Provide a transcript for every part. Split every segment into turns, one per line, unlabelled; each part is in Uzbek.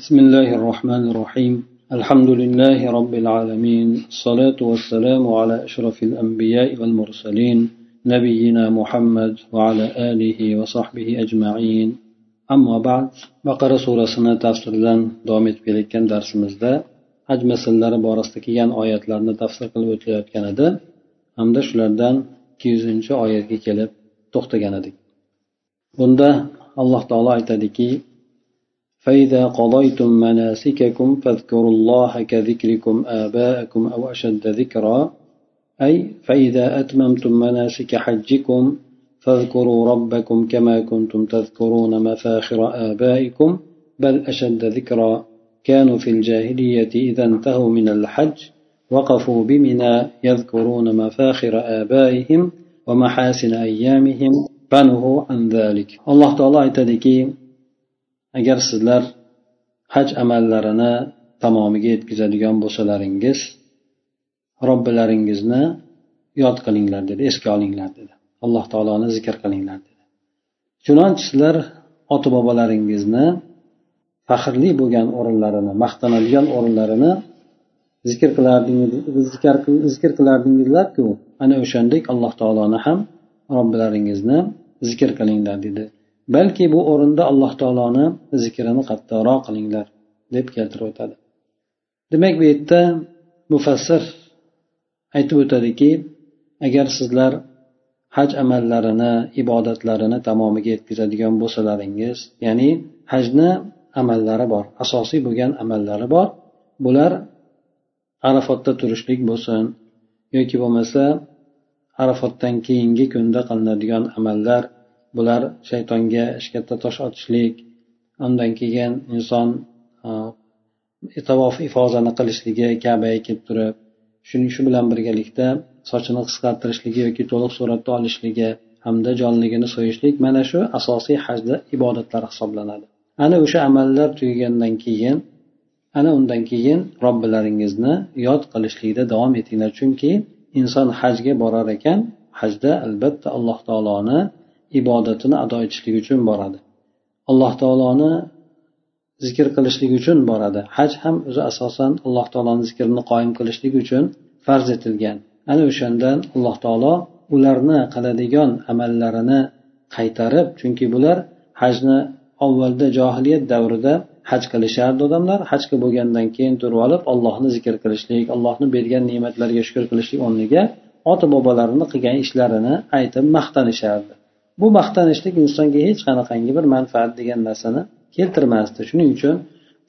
بسم الله الرحمن الرحيم الحمد لله رب العالمين الصلاة والسلام على أشرف الأنبياء والمرسلين نبينا محمد وعلى آله وصحبه أجمعين أما بعد بقرة سورة سنة تفسير davom etib kelayotgan darsimizda haj masalalari borasida kelgan oyatlarni tafsir qilib o'tilayotgan edi hamda shulardan ikki yuzinchi oyatga kelib to'xtagan edik bunda alloh taolo aytadiki فإذا قضيتم مناسككم فاذكروا الله كذكركم آباءكم أو أشد ذكرا. أي فإذا أتممتم مناسك حجكم فاذكروا ربكم كما كنتم تذكرون مفاخر آبائكم بل أشد ذكرا. كانوا في الجاهلية إذا انتهوا من الحج وقفوا بمنى يذكرون مفاخر آبائهم ومحاسن أيامهم. فنهوا عن ذلك. الله تعالى aytadiki agar sizlar haj amallarini tamomiga yetkazadigan bo'lsalaringiz robbilaringizni yod qilinglar dedi esga olinglar dedi. Alloh taoloni zikr qilinglar dedi. Chunonchi sizlar ota bobolaringizni faxrli bo'lgan o'rinlarini maqtanadigan o'rinlarini zikr zikr qilardingizlarku ana o'shandek alloh taoloni ham robbilaringizni zikr qilinglar dedi. Balki bu o'rinda alloh taoloni zikrini qattiqroq qilinglar deb keltirib o'tadi. Demak bu yerda mufassir aytib o'tadiki agar sizlar haj amallarini ibodatlarini tamomiga yetkazadigan bo'lsalaringiz ya'ni hajni amallari bor asosiy bo'lgan amallari bor bular arafotda turishlik bo'lsin yoki bo'lmasa arafotdan keyingi kunda qilinadigan amallar bular shaytonga katta tosh otishlik undan keyin inson tavof ifozani qilishligi kabaga kelib turib shuning shu bilan birgalikda sochini qisqartirishligi yoki to'liq suratda olishligi hamda jonligini so'yishlik mana shu asosiy hajda ibodatlar hisoblanadi. Ana o'sha amallar tugagandan keyin ana undan keyin robbilaringizni yod qilishlikda davom etinglar. Chunki inson hajga borar ekan hajda albatta alloh taoloni ibodatini ado etishlik uchun boradi. Alloh taoloni zikr qilishlik uchun boradi. Haj ham o'zi asosan alloh taoloni zikrini qoyim qilishlik uchun farz etilgan. Ana o'shandan alloh taolo ularni qiladigan amallarini qaytarib chunki bular hajni avvalda johiliyat davrida haj qilishardi odamlar. Hajga bo'lgandan keyin turib olib allohni zikr qilishlik allohni bergan ne'matlariga shukur qilishlik o'rniga ota bobolarini qilgan ishlarini aytib maqtanishardi. Bu maqtanishlik insonga hech qanaqangi bir manfaat degan narsani keltirmasdi. Shuning uchun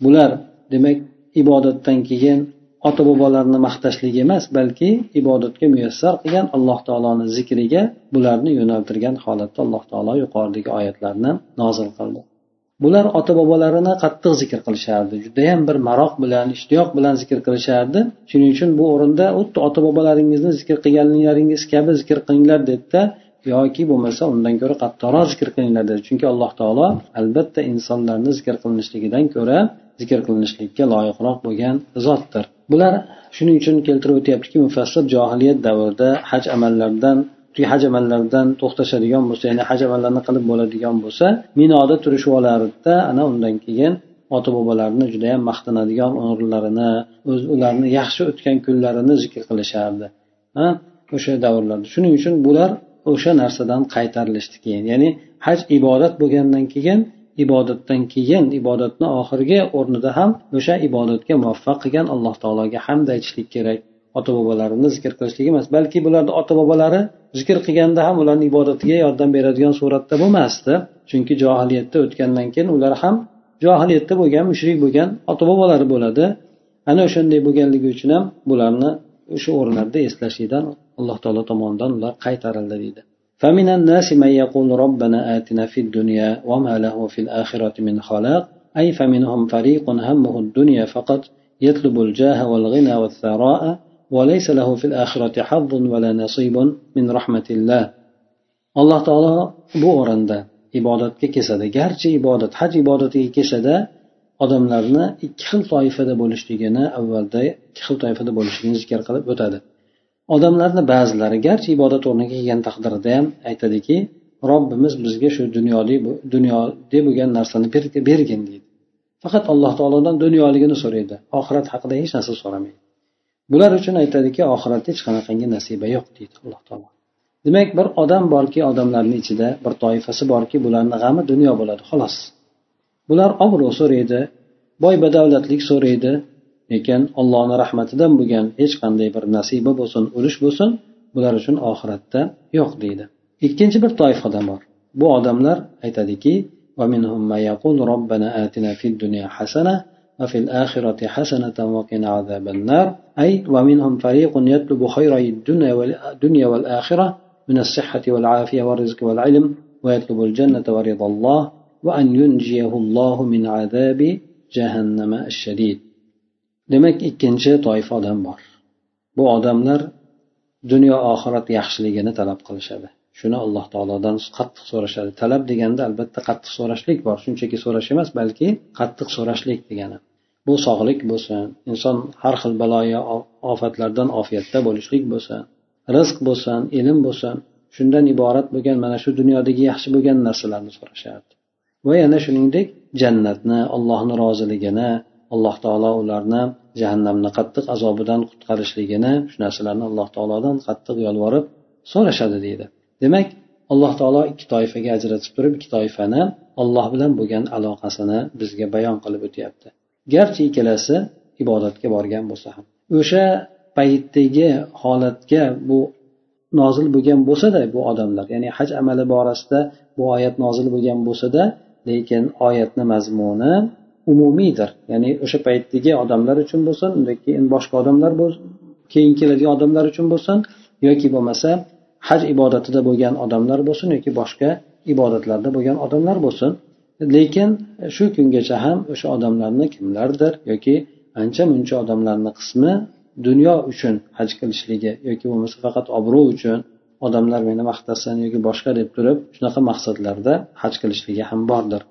bular demak ibodatdan keyin ota bobolarni maqtashlik emas balki ibodatga muyassar qilgan alloh taoloni zikriga bularni yo'naltirgan holatda alloh taolo yuqoridagi oyatlarni nozil qildi. Bular ota bobolarini qattiq zikr qilishardi judayam bir maroq bilan ishtiyoq bilan zikr qilishardi. Shuning uchun bu o'rinda xuddi ota bobolaringizni zikr qilganlaringiz kabi zikr qilinglar dedida yoki bo'lmasa undan ko'ra qattiqroq zikr qilinglar dedi chunki alloh taolo albatta insonlarni zikr qilinishligidan ko'ra zikr qilinishlikka loyiqroq bo'lgan zotdir. Bular shuning uchun keltirib o'tyaptiki mufassir johiliyat davrida haj amallaridan haj amallaridan to'xtashadigan bo'lsa ya'ni haj amallarini qilib bo'ladigan bo'lsa minoda turishib olardida ana undan keyin ota bobolarini judayam maqtanadigan o'rinlarini o'z ularni yaxshi o'tgan kunlarini zikr qilishardi o'sha davrlarda. Shuning uchun bular o'sha narsadan qaytarilishdi keyin. Ya'ni haj ibodat bo'lgandan keyin ibodatdan keyin ibodatni oxirgi o'rnida ham o'sha ibodatga muvaffaq qilgan alloh taologa hamd aytishlik kerak. Ota bobolarini zikr qilishlik emas balki bularni ota bobolari zikr qilganda ham ularni ibodatiga yordam beradigan suratda bo'lmasdi. Chunki johiliyatda o'tgandan keyin ular ham johiliyatda bo'lgan mushrik bo'lgan ota bobolari bo'ladi. Ana o'shanday bo'lganligi uchun ham bularni o'sha o'rinlarda eslashlikdan alloh taolo tomonidan ular qaytarildi deydi فمن الناس من يقول ربنا آتنا في الدنيا وما له في الآخرة من خلاق أي فمنهم فريق همه الدنيا فقط يطلب الجاه والغنى والثراء وليس له في الآخرة حظ ولا نصيب من رحمة الله. الله تعالى بورن ده. إبادة كيسادة جارجي حج إبادة كيسادة أدم لرنا إكخل طائفة بولشتغينا أول ده إكخل طائفة بولشتغينا ذكر قلب بتاده odamlarni ba'zilari garchi ibodat o'rniga kelgan taqdirida ham aytadiki robbimiz bizga shu dunyoli dunyoda bo'lgan narsani bergin deydi. Faqat alloh taolodan dunyoligini so'raydi. Oxirat haqida hech narsa so'ramaydi. Bular uchun aytadiki oxiratda hech qanaqangi nasiba yo'q deydi alloh taolo. Demak bir odam borki odamlarni ichida bir toifasi borki bularni g'ami dunyo bo'ladi xolos. Bular obro' so'raydi boy badavlatlik so'raydi lekin allohni rahmatidan bo'lgan hech qanday bir nasiba bo'lsin ulush bo'lsin bular uchun oxiratda yo'q deydi ikkinchi bir toifadan bor bu odamlar aytadiki ومنهم من يقول ربنا آتنا في الدنيا حسنة وفي الآخرة حسنة وقنا عذاب النار أي ومنهم فريق يطلب خيري الدنيا والآخرة من الصحة والعافية والرزق والعلم ويطلب الجنة ورضا الله وأن ينجيه الله من عذاب جهنم الشديد demak ikkinchi toifa odam bor. Bu odamlar dunyo oxirat yaxshiligini talab qilishadi. Shuni alloh taolodan qattiq so'rashadi. Talab deganda albatta qattiq so'rashlik bor. Shunchaki so'rash emas balki qattiq so'rashlik degani. Bu sog'lik bo'lsin inson har xil baloyo ofatlardan ofiyatda bo'lishlik bo'lsin rizq bo'lsin ilm bo'lsin. Shundan iborat bo'lgan mana shu dunyodagi yaxshi bo'lgan narsalarni so'rashadi va yana shuningdek jannatni allohni roziligini alloh taolo ularni jahannamni qattiq azobidan qutqarishligini shu narsalarni alloh taolodan qattiq yolvorib so'rashadi deydi. Demak alloh taolo ikki toifaga ajratib turib ikki toifani olloh bilan bo'lgan aloqasini bizga bayon qilib o'tyapti. Garchi ikkalasi ibodatga borgan bo'lsa ham. O'sha paytdagi holatga bu nozil bo'lgan bo'lsada bu odamlar ya'ni haj amali borasida bu oyat nozil bo'lgan bo'lsada lekin oyatni mazmuni umumiydir ya'ni o'sha paytdagi odamlar uchun bo'lsin undan keyin boshqa odamlar keyin keladigan odamlar uchun bo'lsin yoki bo'lmasa haj ibodatida bo'lgan odamlar bo'lsin yoki boshqa ibodatlarda bo'lgan odamlar bo'lsin. Lekin shu kungacha ham o'sha odamlarni kimlardir yoki ancha muncha odamlarni qismi dunyo uchun haj qilishligi yoki bo'lmasa faqat obro' uchun odamlar meni maqtasin yoki boshqa deb turib shunaqa maqsadlarda haj qilishligi ham bordir.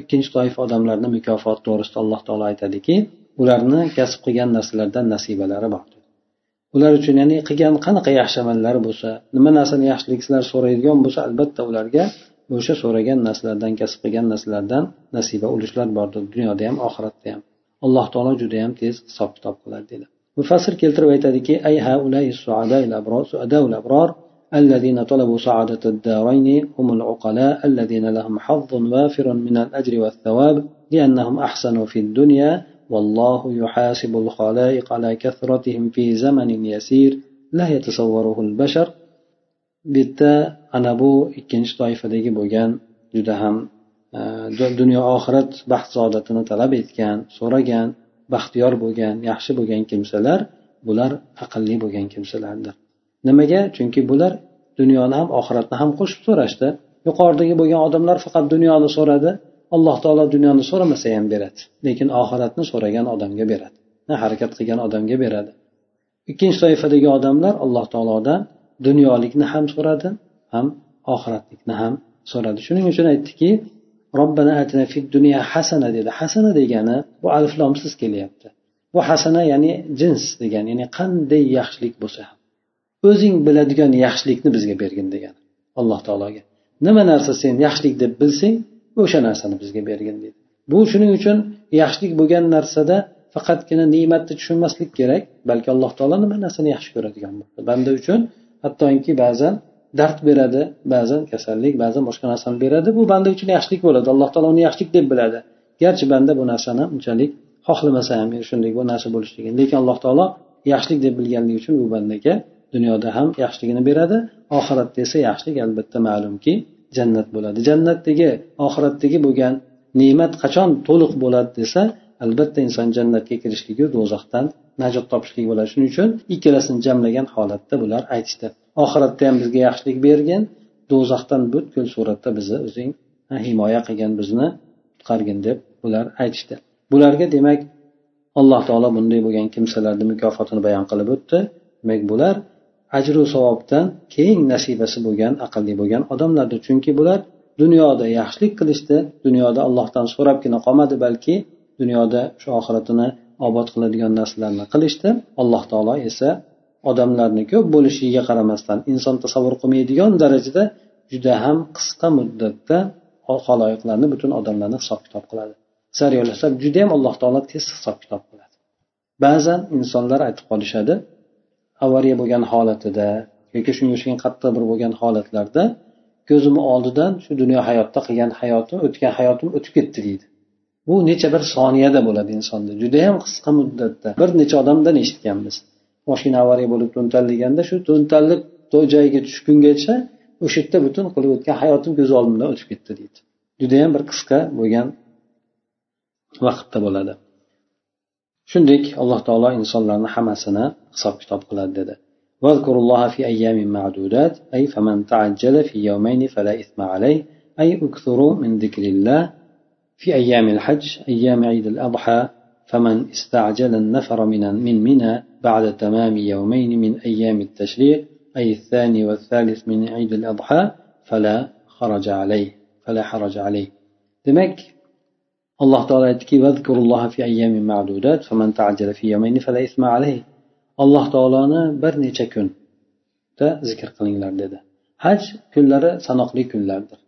Ikkinchi toifa odamlarni mukofoti to'g'risida alloh taolo aytadiki ularni kasb qilgan narsalardan nasibalari bor. Ular uchun ya'ni qilgan qanaqa yaxshi amallari bo'lsa nima narsani yaxshiliklar so'raydigan bo'lsa albatta ularga o'sha so'ragan narsalardan kasb qilgan narsalardan nasiba ulushlar bordir dunyoda ham oxiratda ham. Alloh taolo judayam tez hisob kitob qiladi dedi mufassir keltirib aytadiki ay الذين طلبوا سعادة الدارين هم العقلاء الذين لهم حظ وافر من الأجر والثواب لأنهم أحسنوا في الدنيا والله يحاسب الخلائق على كثرتهم في زمن يسير لا يتصوره البشر bitta ana bu ikkinchi toifadagi bo'lgan juda ham dunyo oxirat baxt saodatini talab etgan so'ragan baxtiyor bo'lgan yaxshi bo'lgan kimsalar bular aqlli bo'lgan kimsalardir Nimaga? Chunki bular dunyoni ham oxiratni ham qo'shib so'rashdi. Yuqoridagi bo'lgan odamlar faqat dunyoni so'radi alloh taolo dunyoni so'ramasa ham beradi lekin oxiratni so'ragan odamga beradi harakat qilgan odamga beradi. Ikkinchi toifadagi odamlar alloh taolodan dunyolikni ham so'radi ham oxiratlikni ham so'radi. Shuning uchun aytdiki robbana atina fid dunya hasana dedi. Hasana degani bu aliflomsiz kelyapti. Bu hasana ya'ni jins degani ya'ni qanday yaxshilik bo'lsa ham. O'zing biladigan yaxshilikni bizga bergin degan alloh taologa. Nima narsa sen yaxshilik deb bilsang o'sha narsani bizga bergin deydi. Bu shuning uchun yaxshilik bo'lgan narsada faqatgina ne'matni tushunmaslik kerak balki alloh taolo nima narsani yaxshi ko'radigan bo'ldi. Banda uchun hattoki ba'zan dard beradi ba'zan kasallik ba'zan boshqa narsani beradi. Bu banda uchun yaxshilik bo'ladi. Alloh taolo uni yaxshilik deb biladi. Garchi banda bu narsani unchalik xohlamasa ham shunday bu narsa bo'lishligini lekin alloh taolo yaxshilik deb bilganligi uchun u bandaga dunyoda ham yaxshiligini beradi. Oxiratda esa yaxshilik albatta ma'lumki jannat bo'ladi. Jannatdagi oxiratdagi bo'lgan ne'mat qachon to'liq bo'ladi desa albatta inson jannatga kirishligi do'zaxdan najot topishligi bo'ladi. Shuning uchun ikkalasini jamlagan holatda bular aytishdi. Oxiratda ham bizga yaxshilik bergin do'zaxdan butkul suratda bizni o'zing himoya qilgin bizni qutqargin deb bular aytishdi. Bularga demak alloh taolo bunday bo'lgan kimsalarni mukofotini bayon qilib o'tdi. Demak bular ajru savobdan keng nasibasi bo'lgan aqlli bo'lgan odamlardir. Chunki bular dunyoda yaxshilik qilishdi dunyoda allohdan so'rabgina qolmadi balki dunyoda shu oxiratini obod qiladigan narsalarni qilishdi alloh taolo esa odamlarni ko'p bo'lishiga qaramasdan inson tasavvur qilmaydigan darajada juda ham qisqa muddatda haloyiqlarni butun odamlarni hisob kitob qiladi. Sariyul hisob judayam alloh taolo tez hisob kitob qiladi. Ba'zan insonlar aytib qolishadi avariya bo'lgan holatida yoki shunga o'xshagan qattiq bir bo'lgan holatlarda ko'zimni oldidan shu dunyo hayotda qilgan hayotim o'tgan hayotim o'tib ketdi deydi. Bu necha bir soniyada bo'ladi insonda. Judayam qisqa muddatda bir necha odamdan eshitganmiz moshina avariya bo'lib to'ntarilganda shu to'ntarilib joyiga tushgungacha o'sha yerda butun qilib o'tgan hayotim ko'z oldimdan o'tib ketdi deydi. Judayam bir qisqa bo'lgan vaqtda bo'ladi. Shuningdek alloh taolo insonlarni hammasini hisob kitob qiladi dedi. واذكروا الله في أيام معدودات أي فمن تعجل في يومين فلا إثم عليه أي اكثروا من ذكر الله في أيام الحج أيام عيد الأضحى فمن استعجل النفر من من منى بعد تمام يومين من أيام التشريق أي الثاني والثالث من عيد الأضحى فلا خرج عليه فلا حرج عليه demak alloh taolo aytdiki alloh taoloni bir necha kunda zikr qilinglar dedi. Haj kunlari sanoqli kunlardir.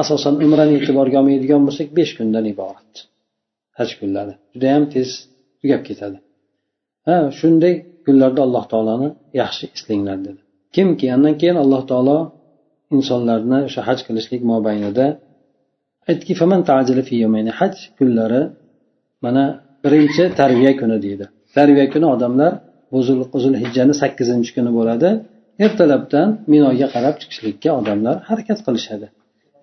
Asosan umrani e'tiborga olmaydigan bo'lsak besh kundan iborat haj kunlari. Judayam tez tugab ketadi. Ha shunday kunlarda alloh taoloni yaxshi eslanglar dedi. Kimki undan keyin alloh taolo insonlarni o'sha haj qilishlik mobaynida aytdiki haj kunlari mana birinchi tarbiya kuni deydi. Tarbiya kuni odamlar zulhijjani sakkizinchi kuni bo'ladi. Ertalabdan minoga qarab chiqishlikka odamlar harakat qilishadi.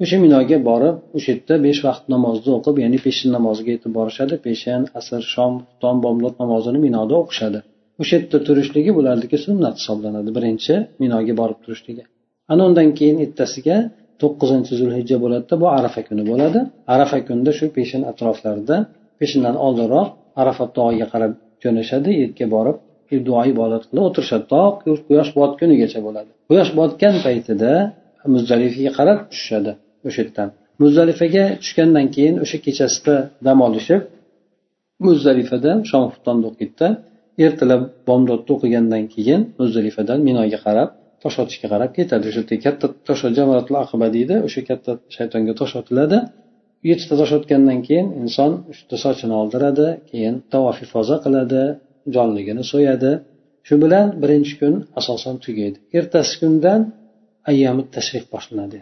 O'sha minoga borib o'sha yerda besh vaqt namozni o'qib ya'ni peshin namoziga yetib borishadi. Peshin asr shom xufton bomdod namozini minoda o'qishadi. O'sha yerda turishligi bularniki sunnat hisoblanadi birinchi minoga borib turishligi. Ana undan keyin ertasiga to'qqizinchi zulhijja bo'ladida bu arafa kuni bo'ladi. Arafa kunida shu peshin atroflarida peshindan oldinroq arafat tog'iga qarab jo'nashadi yerga borib duo ibodat qilib o'tirishadi. To quyosh botgunigacha bo'ladi. Quyosh botgan paytida muzdalifaga qarab tushishadi o'sha yerdan. Muzdalifaga tushgandan keyin o'sha kechasida dam olishib muzdalifada shom xuftonda o'qiydida ertalab bomdodni o'qigandan keyin muzdalifadan minoga qarab tosh otishga qarab ketadi. O'sha yerda katta tosh jamaratul aqba deydi. O'sha katta shaytonga tosh otiladi. Yettita tosh otgandan keyin inson uchta sochini oldiradi keyin tavof ifoza qiladi jonligini so'yadi. Shu bilan birinchi kun asosan tugaydi. Ertasi kundan ayyami tashrih boshlanadi.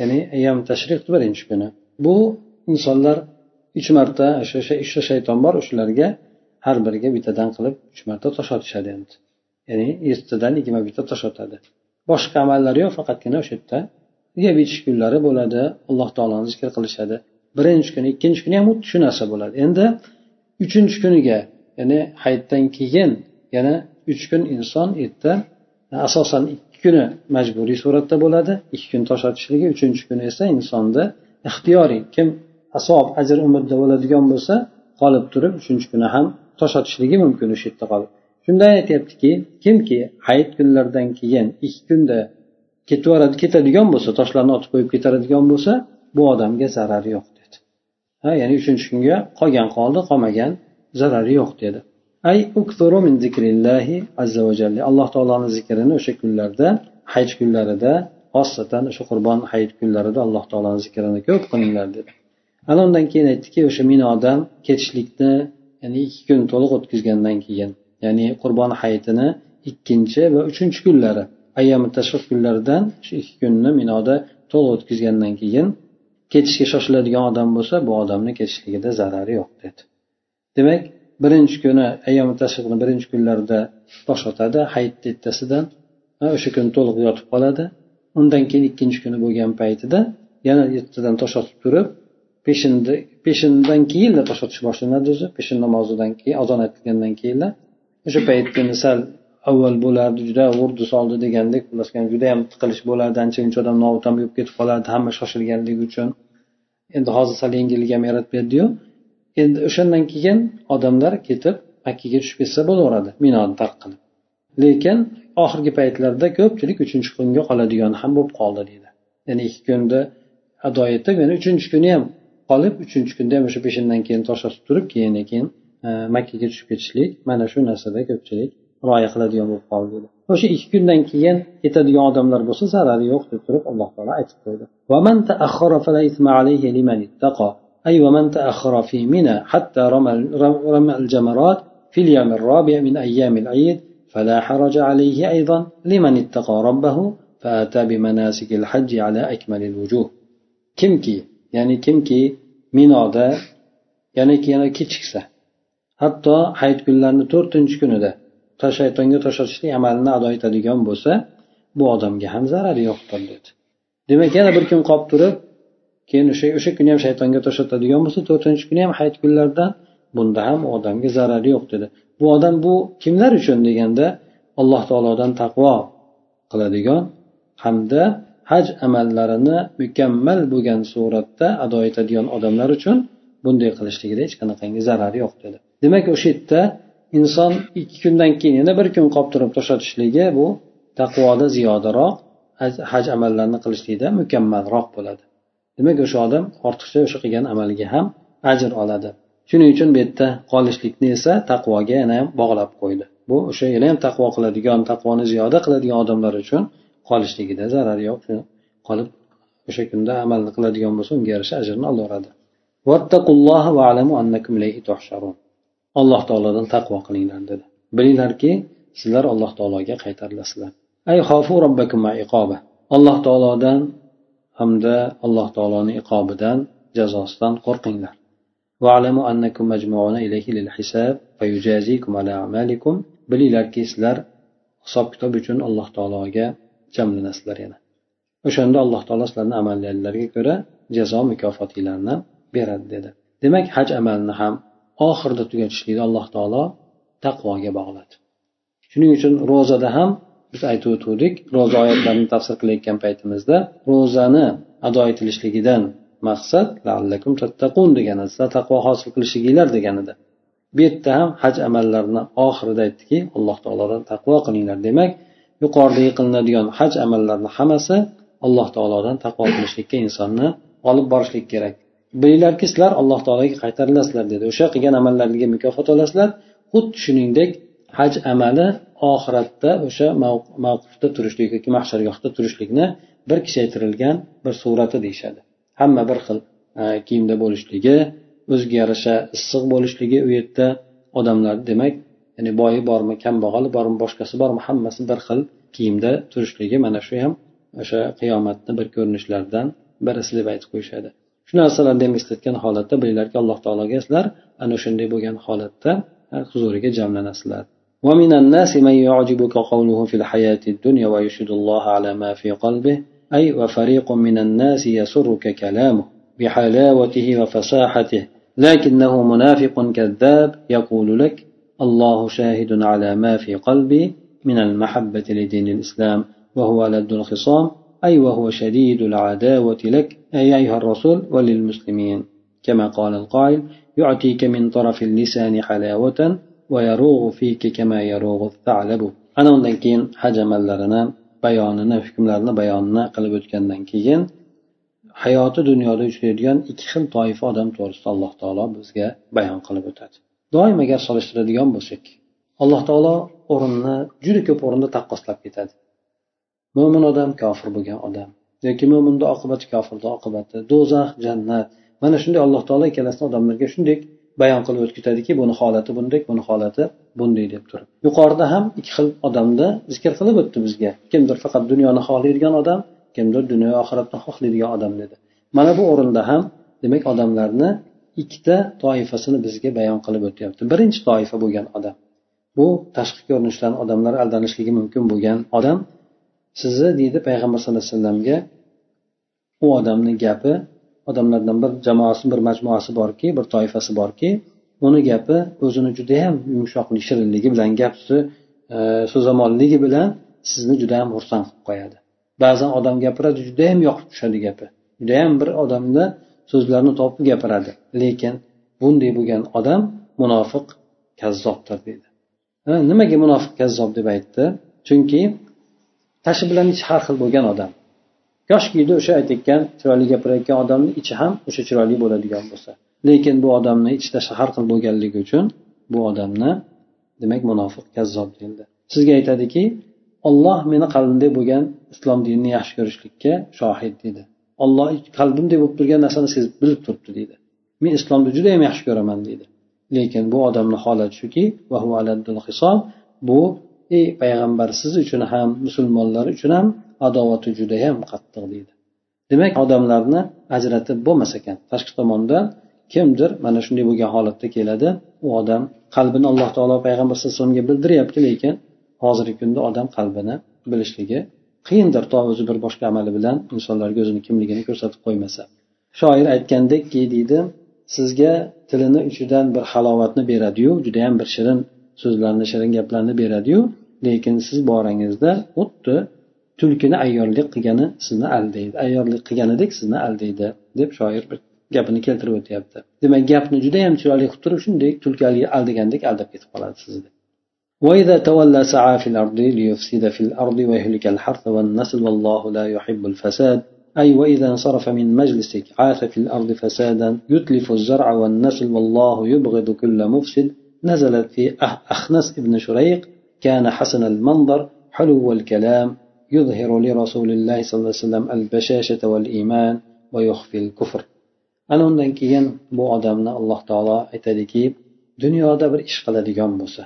Ya'ni ayyami tashrih birinchi kuni. Bu insonlar uch marta o'sha uchta shayton bor o'shalarga har biriga bittadan qilib uch marta tosh otishadi endi. Ya'ni yettidan yigirma bitta tosh otadi. Boshqa amallari yo'q faqatgina o'sha yerda yeb ichish kunlari bo'ladi alloh taoloni zikr qilishadi. Birinchi kuni ikkinchi kuni ham xuddi shu narsa bo'ladi. Endi uchinchi kuniga ya'ni hayitdan keyin yana uch kun inson erta asosan ikki kuni majburiy suratda bo'ladi. Ikki kun tosh otishligi uchinchi kuni esa insonni ixtiyoriy kim asob ajr umrda bo'ladigan bo'lsa qolib turib uchinchi kuni ham tosh otishligi mumkin o'sha yerda qolib. Shunda aytyaptiki kimki hayit kunlaridan keyin ikki kunda ketaveradi ketadigan bo'lsa toshlarni otib qo'yib ketadigan bo'lsa bu odamga zarari yo'q dedi. Ha ya'ni uchinchi kunga qolgan qoldi qolmagan zarari yo'q dedi. Ay min zikrillahi azza va jalla. Alloh taoloni zikrini o'sha kunlarda hayit kunlarida xosatan o'sha qurbon hayit kunlarida alloh taoloni zikrini ko'p qilinglar dedi. Ana undan keyin aytdiki o'sha minodan ketishlikni ya'ni ikki kun to'liq o'tkazgandan keyin ya'ni qurbon hayitini ikkinchi va uchinchi kunlari ayyomi tashriq kunlaridan shu ikki kunni minoda to'liq o'tkazgandan keyin ketishga shoshiladigan odam bo'lsa bu odamni ketishligida zarari yo'q dedi. Demak birinchi kuni ayyomi tashrifni birinchi kunlarida tosh otadi hayitni ertasidan o'sha kuni to'liq yotib qoladi. Undan keyin ikkinchi kuni bo'lgan paytida yana ertadan tosh otib turib peshinda peshindan keyinla tosh otish boshlanadi o'zi. Peshin namozidan keyin azon aytilgandan keyinla o'sha paytda sal avval bo'lardi juda urdi soldi degandek xullas juda ham tiqilish bo'lardi. Ancha muncha odam nobud bo'lib ketib qolardi hamma shoshilganligi uchun. Endi hozir sal yengillik ham yaratib berdiyu. Endi o'shandan keyin odamlar ketib makkaga tushib ketsa bo'laveradi minoni tark qilib. Lekin oxirgi paytlarda ko'pchilik uchinchi kunga qoladigan ham bo'lib qoldi deydi. Ya'ni ikki kunda ado etib yana uchinchi kuni ham qolib uchinchi kunda ham o'sha peshindan keyin tosh osib turib keyin keyin makkaga tushib ketishlik mana shu narsada ko'pchilik rioya qiladigan bo'lib qoldi dedi o'sha ikki kundan keyin ketadigan odamlar bo'lsa zarari yo'q deb turib alloh taolo aytib qo'ydi أي ومن تأخر في منى حتى رمى, الجمرات في اليوم الرابع من أيام العيد فلا حرج عليه أيضا لمن اتقى ربه فأتى بمناسك الحج على أكمل الوجوه kimki ya'ni kimki minoda yana yana kechiksa hatto hayit kunlarini to'rtinchi kunida shaytonga tosh amalini ado etadigan bo'lsa bu odamga ham zarari yo'qdir dedi. Demak yana bir kun qolib turib keyin o'sha o'sha kuni ham shaytonga tosh otadigan bo'lsa to'rtinchi kuni ham hayit kunlaridan bunda ham u odamga zarari yo'q dedi. Bu odam bu kimlar uchun deganda alloh taolodan taqvo qiladigan hamda haj amallarini mukammal bo'lgan suratda ado etadigan odamlar uchun bunday qilishligida hech qanaqangi zarari yo'q dedi. Demak o'sha yerda inson ikki kundan keyin yana bir kun qolib turib tashlatishligi bu taqvoda ziyodaroq haj amallarini qilishlikda mukammalroq bo'ladi. Demak o'sha odam ortiqcha o'sha qilgan amaliga ham ajr oladi. Shuning uchun bu yerda qolishlikni esa taqvoga yana ham bog'lab qo'ydi. Bu o'sha yana ham taqvo qiladigan taqvoni ziyoda qiladigan odamlar uchun qolishligida zarari yo'q. Qolib o'sha kunda amalni qiladigan bo'lsa unga yarasha ajrni olaveradi alloh taolodan taqvo qilinglar dedi. Bilinglarki sizlar alloh taologa qaytarilasizlar ay alloh taolodan hamda alloh taoloni iqobidan jazosidan qo'rqinglar. Bilinglarki sizlar hisob kitob uchun alloh taologa jamlanasizlar yana. O'shanda alloh taolo sizlarni amallaringlarga ko'ra jazo mukofotinglarni beradi dedi. Demak haj amalini ham oxirida tugatishlikni alloh taolo taqvoga bog'ladi. Shuning uchun ro'zada ham biz aytib o'tgandik ro'za oyatlarini tafsir qilayotgan paytimizda ro'zani ado etilishligidan maqsad tattaqun degan sizlar taqvo hosil qilishliginglar degan edi. Bu yerda ham haj amallarini oxirida aytdiki alloh taolodan taqvo qilinglar demak yuqoridagi qilinadigan haj amallarini hammasi alloh taolodan taqvo qilishlikka insonni olib borishlik kerak. Bilinglarki sizlar alloh taologa qaytarilasizlar dedi. O'sha qilgan amallaringizga mukofot olasizlar. Xuddi shuningdek haj amali oxiratda o'sha mavqufda turishlik yoki mahshargohda turishlikni bir kichraytirilgan bir surati deyishadi. Hamma bir xil e, kiyimda bo'lishligi o'ziga yarasha issiq bo'lishligi u yerda odamlar demak ya'ni boyi bormi kambag'ali bormi boshqasi bormi hammasi bir xil kiyimda turishligi mana shu ham o'sha qiyomatni bir ko'rinishlaridan birisi deb aytib qo'yishadi. Shu narsalarni ham eslatgan holatda bilinglarki alloh taologa sizlar ana shunday bo'lgan holatda huzuriga jamlanasizlar. ومن الناس من يعجبك قوله في الحياة الدنيا ويشهد الله على ما في قلبه أي وفريق من الناس يسرك كلامه بحلاوته وفصاحته لكنه منافق كذاب يقول لك الله شاهد على ما في قلبي من المحبة لدين الإسلام وهو لد الخصام أي وهو شديد العداوة لك أي أيها الرسول وللمسلمين كما قال القائل يعطيك من طرف اللسان حلاوة ويروغ فيك كما يروغ الثعلب ana undan keyin haj amallarini bayonini hukmlarini bayonini qilib o'tgandan keyin hayoti dunyoda uchraydigan ikki xil toifa odam to'g'risida alloh taolo bizga bayon qilib o'tadi doim agar solishtiradigan bo'lsak alloh taolo o'rinni juda ko'p o'rinda taqqoslab ketadi mo'min odam kofir bo'lgan odam Yoki mo'minni oqibati kofirni oqibati do'zax jannat. Mana shunday alloh taolo ikkalasini odamlarga shunday bayon qilib o'tkazadiki buni holati bunday buni holati bunday deb turib. Yuqorida ham ikki xil odamni zikr qilib o'tdi bizga. Kimdir faqat dunyoni xohlaydigan odam kimdir dunyo oxiratni xohlaydigan odam dedi. Mana bu o'rinda ham demak odamlarni ikkita toifasini bizga bayon qilib o'tyapti. Birinchi toifa bo'lgan odam. Bu tashqi ko'rinishdan odamlar aldanishligi mumkin bo'lgan odam. Sizni deydi payg'ambar sallallohu alayhi vasallamga u odamni gapi odamlardan bir jamoasi bir majmuasi borki bir toifasi borki uni gapi o'zini judayam yumshoqlik shirinligi bilan gap so'zamonligi e, bilan sizni judayam xursand qilib qo'yadi. Ba'zan odam gapiradi judayam yoqib tushadi gapi. Judayam bir odamni so'zlarni topib gapiradi. Lekin bunday bo'lgan odam munofiq kazzobdir deydi nimaga munofiq kazzob deb aytdi? Chunki tashi bilan ichi har xil bo'lgan odam yoshkida o'sha aytayotgan chiroyli gapirayotgan odamni ichi ham o'sha chiroyli bo'ladigan bo'lsa. Lekin bu odamni ichi tashi har xil bo'lganligi uchun bu odamni demak munofiq kazzob deyildi. Sizga aytadiki olloh meni qalbimda bo'lgan islom dinini yaxshi ko'rishlikka shohid deydi. Olloh qalbimda bo'lib turgan narsani sezib bilib turibdi deydi. Men islomni judayam yaxshi ko'raman deydi. Lekin bu odamni holati shuki bu ey payg'ambar siz uchun ham musulmonlar uchun ham adovati judayam qattiq deydi. Demak odamlarni ajratib bo'lmas ekan. Tashqi tomondan kimdir mana shunday bo'lgan holatda keladi. U odam qalbini alloh taolo payg'ambar sallallohu alayhi vasallamga bildiryapti lekin hozirgi kunda odam qalbini bilishligi qiyindir. To o'zi bir boshqa amali bilan insonlarga o'zini kimligini ko'rsatib qo'ymasa. Shoir aytgandekki deydi sizga tilini uchidan bir halovatni beradiyu judayam bir shirin so'zlarni shirin gaplarni beradiyu lekin siz borangizda xuddi tulkini ayyorlik qilgani sizni aldaydi ayyorlik qilganidek sizni aldaydi deb shoir bir gapini keltirib o'tyapti demak gapni judayam chiroyli qilib turib shunday tulki aldagandek aldab ketib qoladi sizni وإذا تولى سعى في الأرض ليفسد في الأرض ويهلك الحرث والنسل والله لا يحب الفساد أي وإذا انصرف من مجلسك عاث في الأرض فسادا يتلف الزرع والنسل والله يبغض كل مفسد نزلت في أخنس ابن شريق كان حسن المنظر حلو الكلام يظهر لرسول الله صلى الله عليه وسلم البشاشة والإيمان ويخفي الكفر ana undan keyin bu odamni alloh taolo aytadiki dunyoda bir ish qiladigan bo'lsa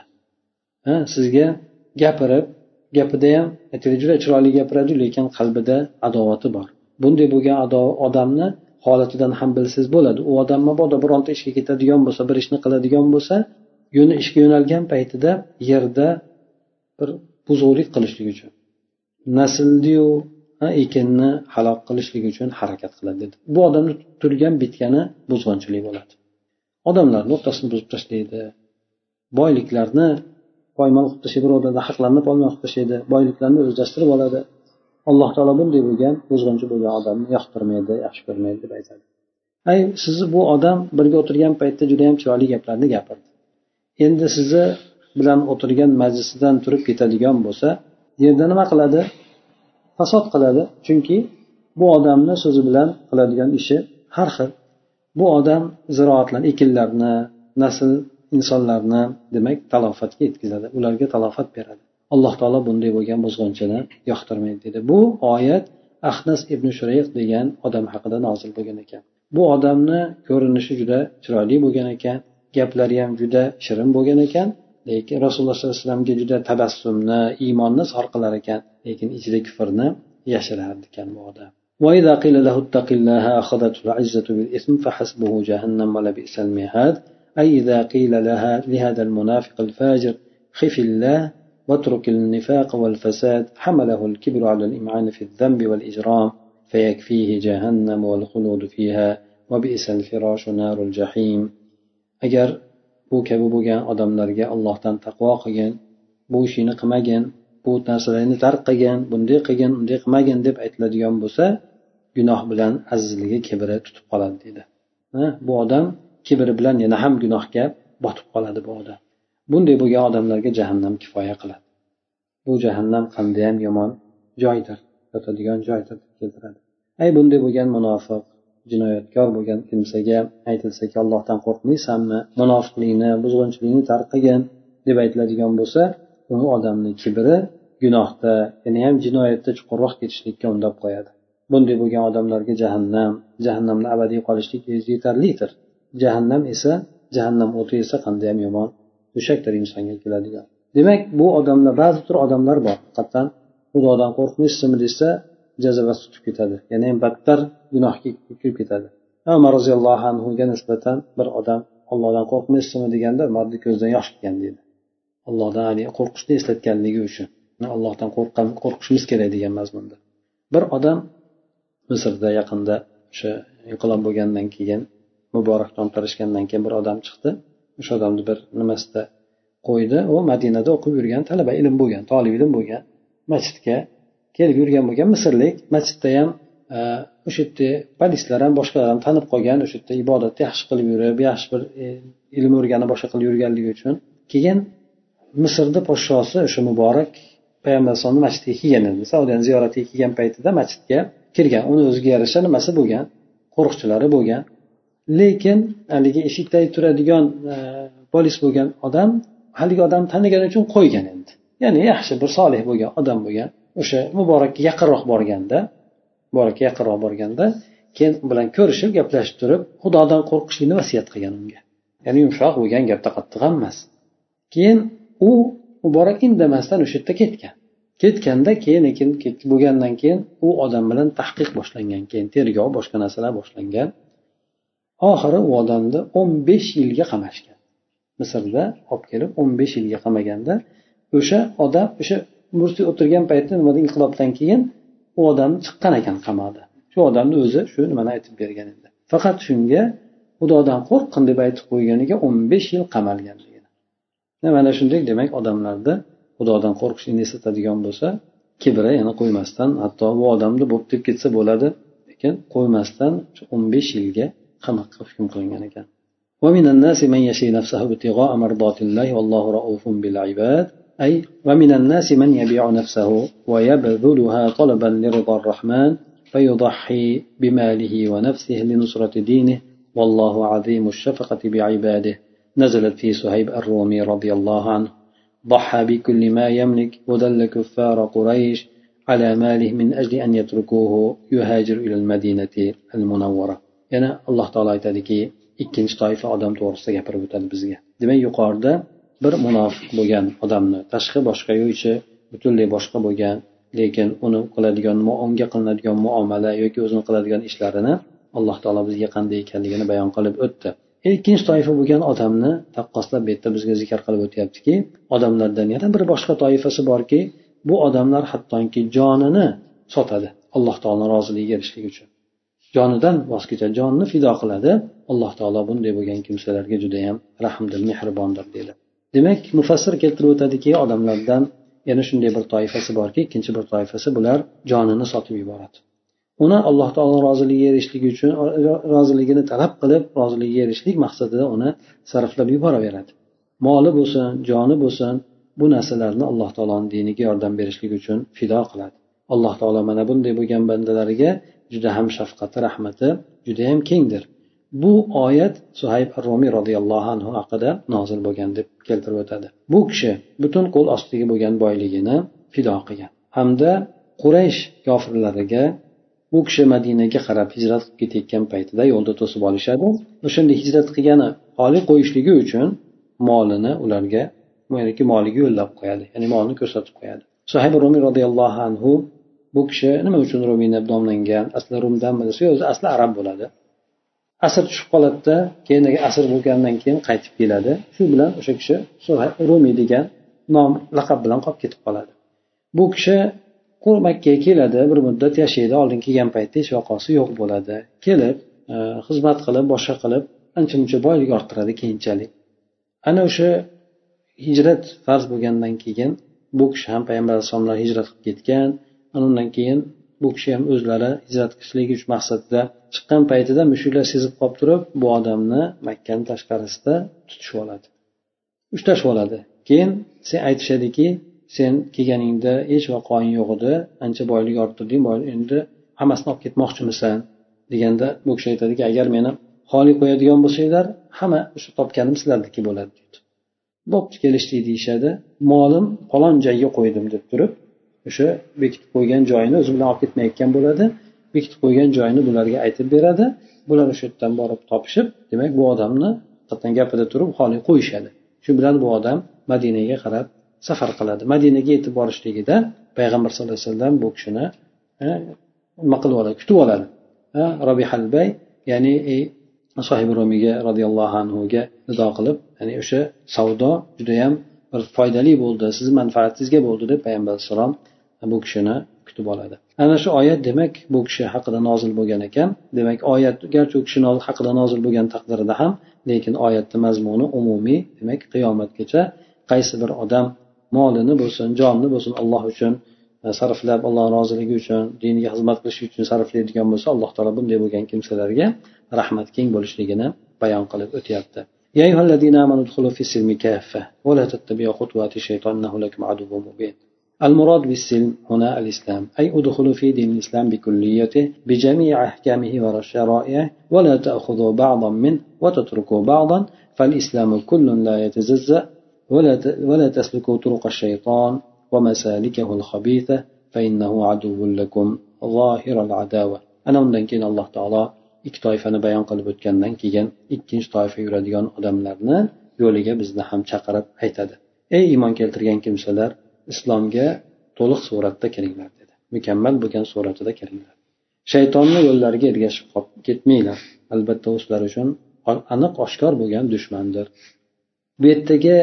sizga gapirib gapida ham aytaylik juda chiroyli gapiradi lekin qalbida adovati bor bunday bo'lgan odamni holatidan ham bilsangiz bo'ladi u odam mabodo bironta ishga ketadigan bo'lsa bir ishni qiladigan bo'lsa yo'lni ishga yo'nalgan paytida yerda bir buzuqlik qilishlik uchun naslniyu ekinni halok qilishlik uchun harakat qiladi dedi. Bu odamni turgan bitgani buzg'unchilik bo'ladi. Odamlarni o'rtasini buzib tashlaydi. Boyliklarni poymol qilib tashlaydi birovlarni haqlarini poymol qilib tashlaydi. Boyliklarni o'zlashtirib oladi. Alloh taolo bunday bo'lgan buzg'unchi bo'lgan odamni yoqtirmaydi yaxshi ko'rmaydi deb aytadi. Ay sizni bu odam birga o'tirgan paytda judayam chiroyli gaplarni gapirdi. Endi sizni bilan o'tirgan majlisidan turib ketadigan bo'lsa yerda nima qiladi? Fasod qiladi. Chunki bu odamni so'zi bilan qiladigan ishi har xil. Bu odam ziroatlarni ekinlarni nasl insonlarni demak talofatga yetkazadi. Ularga talofat beradi. Alloh taolo bunday bo'lgan buzg'unchini yoqtirmaydi dedi. Bu oyat ahnas ibn shurayq degan odam haqida nozil bo'lgan ekan. Bu odamni ko'rinishi juda chiroyli bo'lgan ekan. Gaplari ham juda shirin bo'lgan ekan. Lekin rasululloh sollallohu alayhi vasallamga juda tabassumni iymonni izhor qilar ekan. Lekin ichida kufrni yashirar ekan bu odam. وإذا قيل له اتق الله أخذته العزة بالإثم فحسبه جهنم ولبئس المهاد أي إذا قيل لها لهذا المنافق الفاجر خف الله واترك النفاق والفساد حمله الكبر على الإمعان في الذنب والإجرام فيكفيه جهنم والخلود فيها وبئس الفراش نار الجحيم أجر bu kabi bo'lgan odamlarga allohdan taqvo qilgin bu ishingni qilmagin bu narsalarni tark qilgin bunday qilgin unday qilmagin deb aytiladigan bo'lsa gunoh bilan azizligi kibri tutib qoladi deydi. Bu odam kibri bilan yana ham gunohga botib qoladi bu odam. Bunday bo'lgan odamlarga jahannam kifoya qiladi. Bu jahannam qandayyam yomon joydir yotadigan joydir deb keltiradi. Ay bunday bo'lgan munofiq jinoyatkor bo'lgan kimsaga aytilsaki allohdan qo'rqmaysanmi munofiqlikni buzg'unchilikni tark qilgin deb aytiladigan bo'lsa u odamni kibri gunohda yana ham jinoyatda chuqurroq ketishlikka undab qo'yadi. Bunday bo'lgan odamlarga jahannam jahannamda abadiy qolishlik yetarlidir. Jahannam esa jahannam o'ti esa qandayyam yomon to'shakdir insonga keladigan. Demak bu odamlar ba'zi tur odamlar bor. Haqiqatdan xudodan qo'rqmaysizmi desa jazavasi tutib ketadi. Yana ham battar gunohga kirib ketadi. Umar roziyallohu anhuga nisbatan bir odam ollohdan qo'rqmaysizmi deganda umarni ko'zidan yosh kelgan deydi. Allohdan haligi qo'rqishni eslatganligi uchun allohdan qo'rqishimiz kerak degan mazmunda. Bir odam misrda yaqinda o'sha inqilob bo'lgandan keyin muborak to'ntarishgandan keyin bir odam chiqdi. O'sha odamni bir nimasida qo'ydi. U madinada o'qib yurgan talaba ilm bo'lgan tolib ilm bo'lgan masjidga kelib yurgan bo'lgan misrlik masjidda ham e, o'sha yerda polislar ham boshqalar ham tanib qolgan o'sha yerda ibodatni yaxshi qilib yurib yaxshi bir e, ilm o'rganib boshqa qilib yurganligi uchun. Keyin misrni podshosi o'sha muborak payg'ambar alayhisalomni masjidga kelgan edi. Saudiyani ziyoratiga kelgan paytida masjidga kirgan. Uni o'ziga yarasha nimasi bo'lgan? Qo'riqchilari bo'lgan. Lekin haligi eshikda turadigan e, polis bo'lgan odam haligi odamni tanigani uchun qo'ygan endi. Ya'ni yaxshi bir solih bo'lgan odam bo'lgan. O'sha muborakka yaqinroq borganda muborakka yaqinroq borganda keyin bilan ko'rishib gaplashib turib xudodan qo'rqishlikni vasiyat qilgan unga. Ya'ni yumshoq bo'lgan gapda qattiq ham emas keyin u muborak indamasdan o'sha yerda ketgan. Ketganda keyin bo'lgandan keyin u odam bilan tahqiq boshlangan keyin tergov boshqa narsalar boshlangan. Oxiri u odamni o'n besh yilga qamashgan. Misrda olib kelib o'n besh yilga qamaganda o'sha odam o'sha mursiy o'tirgan paytda nimadan inqilobdan keyin u odam chiqqan ekan qamoqda shu odamni o'zi shu nimani aytib bergan edi faqat shunga xudodan qo'rqqin deb aytib qo'yganiga o'n besh yil qamalgan mana shunday demak odamlarda xudodan qo'rqishlikni eslatadigan bo'lsa kibri yana qo'ymasdan hatto bu odamni bo'lib deb ketsa bo'ladi lekin qo'ymasdan o'n besh yilga qamoqqa hukm qilingan ekan ومن الناس من يشري نفسه ابتغاء مرضات الله والله رؤوف بالعباد أي ومن الناس من يبيع نفسه ويبذلها طلبا لرضا الرحمن فيضحي بماله ونفسه لنصرة دينه والله عظيم الشفقة بعباده. نزلت في سهيب الرومي رضي الله عنه. ضحى بكل ما يملك ودل كفار قريش على ماله من أجل أن يتركوه يهاجر إلى المدينة المنورة. yana alloh taolo aytadiki ikkinchi toifa odam to'g'risida gapirib o'tadi bizga demak yuqorida bir munofiq bo'lgan odamni tashqi boshqayu ichi butunlay boshqa bo'lgan lekin uni qiladigan unga qilinadigan muomala yoki o'zini qiladigan ishlarini alloh taolo bizga qanday ekanligini bayon qilib o'tdi. Ikkinchi toifa bo'lgan odamni taqqoslab bu yerda bizga zikr qilib o'tyaptiki odamlardan yana bir boshqa toifasi borki bu odamlar hattoki jonini sotadi alloh taolo roziligiga erishishlik uchun. Jonidan voz kechadi jonini fido qiladi alloh taolo bunday bo'lgan kimsalarga judayam rahmdil mehribondir deydi. Demak mufassir keltirib o'tadiki odamlardan yana shunday bir toifasi borki ikkinchi bir toifasi bular jonini sotib yuboradi. Uni alloh taolo roziligiga erishligi uchun roziligini talab qilib roziligiga erishishlik maqsadida uni sarflab yuboraveradi. Moli bo'lsin joni bo'lsin bu narsalarni alloh taoloni diniga yordam berishlik uchun fido qiladi. Alloh taolo mana bunday bo'lgan bandalariga juda ham shafqati rahmati judayam kengdir. Bu oyat suhayb romiy roziyallohu anhu haqida nozil bo'lgan deb keltirib o'tadi. Bu kishi butun qo'l ostidagi bo'lgan boyligini fido qilgan. Hamda quraysh kofirlariga bu kishi madinaga qarab hijrat qilib ketayotgan paytida yo'lda to'sib olishadi. O'shanda hijrat qilgani xoli qo'yishligi uchun molini ularga moliga yo'llab qo'yadi ya'ni molini ko'rsatib qo'yadi. Sohib rumiy roziyallohu anhu bu kishi nima uchun rumiy deb nomlangan? Asli rumdanmi desa o'zi asli arab bo'ladi. Asr tushib qoladida keyin asr bo'lgandan keyin qaytib keladi? Shu bilan o'sha kishi rumiy degan nom laqab bilan qolib ketib qoladi. Bu kishi makkaga keladi bir muddat yashaydi oldin kelgan paytda hech vaqosi yo'q bo'ladi. Kelib e, xizmat qilib boshqa qilib ancha muncha boylik orttiradi keyinchalik. Ana o'sha hijrat farz bo'lgandan keyin bu kishi ham payg'ambar alayhissalomlar hijrat qilib ketgan ana undan keyin bu kishi ham o'zlari hijrat qilishlik uchun maqsadida chiqqan paytida mushuklar sezib qolib turib bu odamni makkani tashqarisida tutishib oladi. Ushlashib oladi. Keyin sen aytishadiki sen kelganingda hech vaqoing yo'q edi ancha boylik orttirding endi hammasini olib ketmoqchimisan deganda bu kishi aytadiki agar meni xoli qo'yadigan bo'lsanglar hamma o'sha topganim sizlarniki bo'ladi deydi. Bo'pti kelishdik deyishadi. Molim falon joyga qo'ydim deb turib o'sha bekitib qo'ygan joyini o'zi bilan olib ketmayotgan bo'ladi. Bekitib qo'ygan joyini bularga aytib beradi. Bular o'sha yerdan borib topishib demak bu odamni haqiqatdan gapida turib xoli qo'yishadi. Shu bilan bu odam madinaga qarab safar qiladi. Madinaga yetib borishligida payg'ambar sallallohu alayhi vasallam bu kishini nima qilib oladi? Kutib oladi. Robihalbay ya'ni e, sohibi romiga roziyallohu anhuga nido qilib ya'ni o'sha savdo judayam bir foydali bo'ldi sizni manfaatingizga bo'ldi deb payg'ambar alayhissalom bu kishini kutib oladi ana shu oyat demak bu kishi haqida nozil bo'lgan ekan demak oyat garchi u kishi haqida nozil bo'lgan taqdirida ham lekin oyatni mazmuni umumiy demak qiyomatgacha qaysi bir odam molini bo'lsin jonini bo'lsin alloh uchun e, sarflab alloh roziligi uchun diniga xizmat qilish uchun sarflaydigan bo'lsa alloh taolo bunday bo'lgan kimsalarga rahmat keng bo'lishligini bayon qilib o'tyapti يا أيها الذين آمنوا ادخلوا في السلم كافة ولا تتبعوا خطوات الشيطان إنه لكم عدو مبين المراد بالسلم هنا الإسلام أي ادخلوا في دين الإسلام بكليته بجميع أحكامه وشرائعه ولا تأخذوا بعضا منه وتتركوا بعضا فالإسلام كل لا يتجزأ ولا تسلكوا طرق الشيطان ومسالكه الخبيثة فإنه عدو لكم ظاهر العداوة. أنا undan keyin alloh taolo ikki toifani bayon qilib o'tgandan keyin ikkinchi toifa yuradigan odamlarni yo'liga bizni ham chaqirib aytadi ey iymon keltirgan kimsalar islomga to'liq suratda kiringlar dedi. Mukammal bo'lgan suratida kiringlar shaytonni yo'llariga ergashib ketmanglar. Albatta u sizlar uchun aniq oshkor bo'lgan dushmandir. Bu yerdagi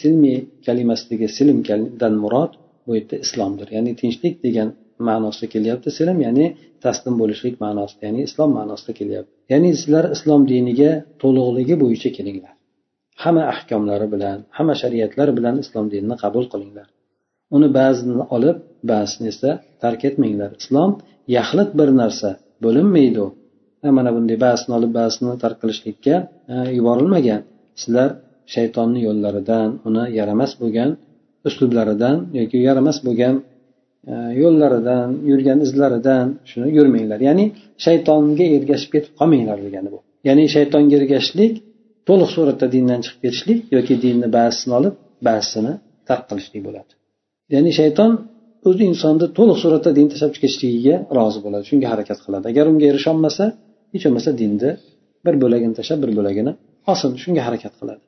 silmi kalimasidagi silmdan murod bu yerda islomdir. Ya'ni tinchlik degan ma'nosida kelyapti. Silm ya'ni taslim bo'lishlik ma'nosida ya'ni islom ma'nosida kelyapti. Ya'ni sizlar islom diniga to'liqligi bo'yicha kelinglar. Hamma ahkomlari bilan hamma shariatlar bilan islom dinini qabul qilinglar. Uni ba'zini olib ba'zini esa tark etmanglar. Islom yaxlit bir narsa bo'linmaydi u. Mana bunday ba'zini olib ba'zini tark qilishlikka yuborilmagan. Sizlar shaytonni yo'llaridan uni yaramas bo'lgan uslublaridan yoki yaramas bo'lgan yo'llaridan yurgan izlaridan shuni yurmanglar. Ya'ni shaytonga ergashib ketib qolmanglar degani bu. Ya'ni shaytonga ergashishlik to'liq suratda dindan chiqib ketishlik yoki dinni ba'zisini olib ba'zisini tark qilishlik bo'ladi. Ya'ni shayton o'zi insonni to'liq suratda din tashlab ketishligiga rozi bo'ladi. Shunga harakat qiladi. Agar unga erisholmasa hech bo'lmasa dinni bir bo'lagini tashlab bir bo'lagini olsin shunga harakat qiladi.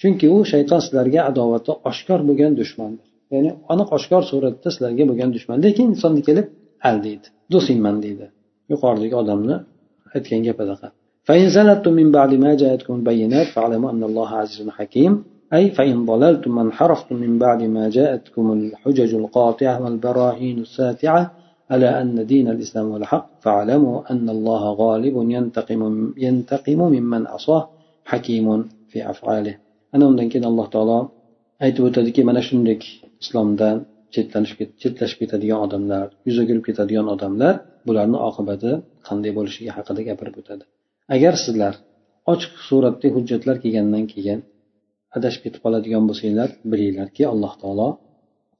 Chunki u shayton sizlarga adovati oshkor bo'lgan dushmandir. Ya'ni aniq oshkor suratda sizlarga bo'lgan dushman. Lekin insonni kelib aldaydi. Do'stingman deydi. Yuqoridagi odamni aytgan gapidaqa فإن زللتم من بعد ما جاءتكم البينات فاعلموا أن الله عزيز حكيم أي فإن ضللتم وانحرفتم من بعد ما جاءتكم الحجج القاطعة والبراهين الساتعة على أن دين الإسلام هو الحق فاعلموا أن الله غالب ينتقم ينتقم ممن عصاه حكيم في أفعاله ana undan keyin alloh taolo aytib o'tadiki mana shunday islomdan chetlashib ketadigan odamlar yuz o'girib ketadigan odamlar bularni oqibati qanday bo'lishligi haqida gapirib o'tadi Agar sizlar ochiq suratda hujjatlar kelgandan keyin adashib ketib qoladigan bo'lsanglar bilinglarki alloh taolo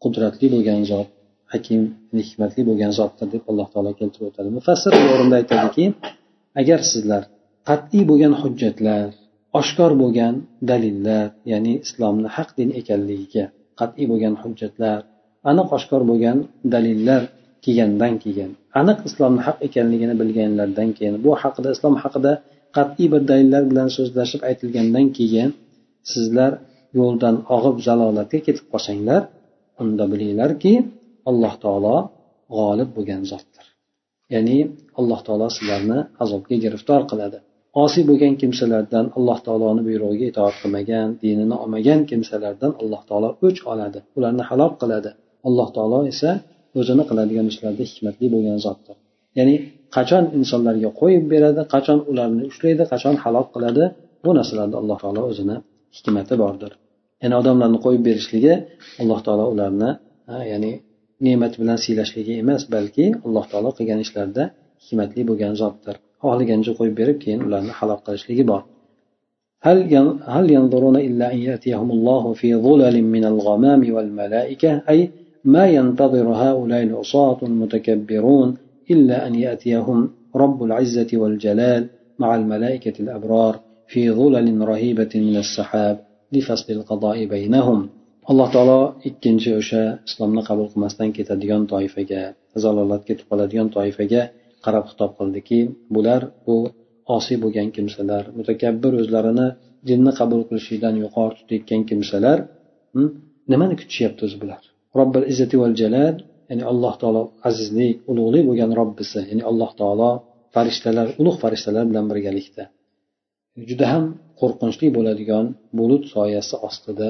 qudratli bo'lgan zot hakim hikmatli bo'lgan zotdir deb alloh taolo keltirib o'tadi. Mufassir bu o'rinda aytadiki agar sizlar qat'iy bo'lgan hujjatlar oshkor bo'lgan dalillar ya'ni islomni haq din ekanligiga qat'iy bo'lgan hujjatlar aniq oshkor bo'lgan dalillar kelgandan keyin aniq islomni haq ekanligini bilganlaridan keyin bu haqida islom haqida qat'iy bir dalillar bilan so'zlashib aytilgandan keyin sizlar yo'ldan og'ib zalolatga ketib qolsanglar unda bilinglarki alloh taolo g'olib bo'lgan zotdir. Ya'ni alloh taolo sizlarni azobga giriftor qiladi. Osiy bo'lgan kimsalardan alloh taoloni buyrug'iga itoat qilmagan dinini olmagan kimsalardan alloh taolo o'ch oladi. Ularni halok qiladi. Alloh taolo esa o'zini qiladigan ishlarda hikmatli bo'lgan zotdir ya'ni qachon insonlarga qo'yib beradi qachon ularni ushlaydi qachon halok qiladi bu narsalarda alloh taolo o'zini hikmati bordir ya'ni odamlarni qo'yib berishligi alloh taolo ularni ya'ni ne'mat bilan siylashligi emas balki alloh taolo qilgan ishlarda hikmatli bo'lgan zotdir xohlagancha qo'yib berib keyin ularni halok qilishligi bor هل هل ينظرون إلا أن يأتيهم الله في ظلل من الغمام والملائكة أي ما ينتظر هؤلاء العصاة المتكبرون إلا أن يأتيهم رب العزة والجلال مع الملائكة الأبرار في ظلل رهيبة من السحاب لفصل القضاء بينهم alloh taolo ikkinchi o'sha islomni qabul qilmasdan ketadigan toifaga zalolatga ketib qoladigan toifaga qarab xitob qildiki bular bu osiy bo'lgan kimsalar mutakabbir o'zlarini dinni qabul qilishlikdan yuqori tutayotgan kimsalar hm, nimani kutishyapti o'zi bular robbil izzati val jalal ya'ni alloh taolo azizlik ulug'lik bo'lgan robbisi ya'ni alloh taolo farishtalar ulug' farishtalar bilan birgalikda. Juda ham qo'rqinchli bo'ladigan bulut soyasi ostida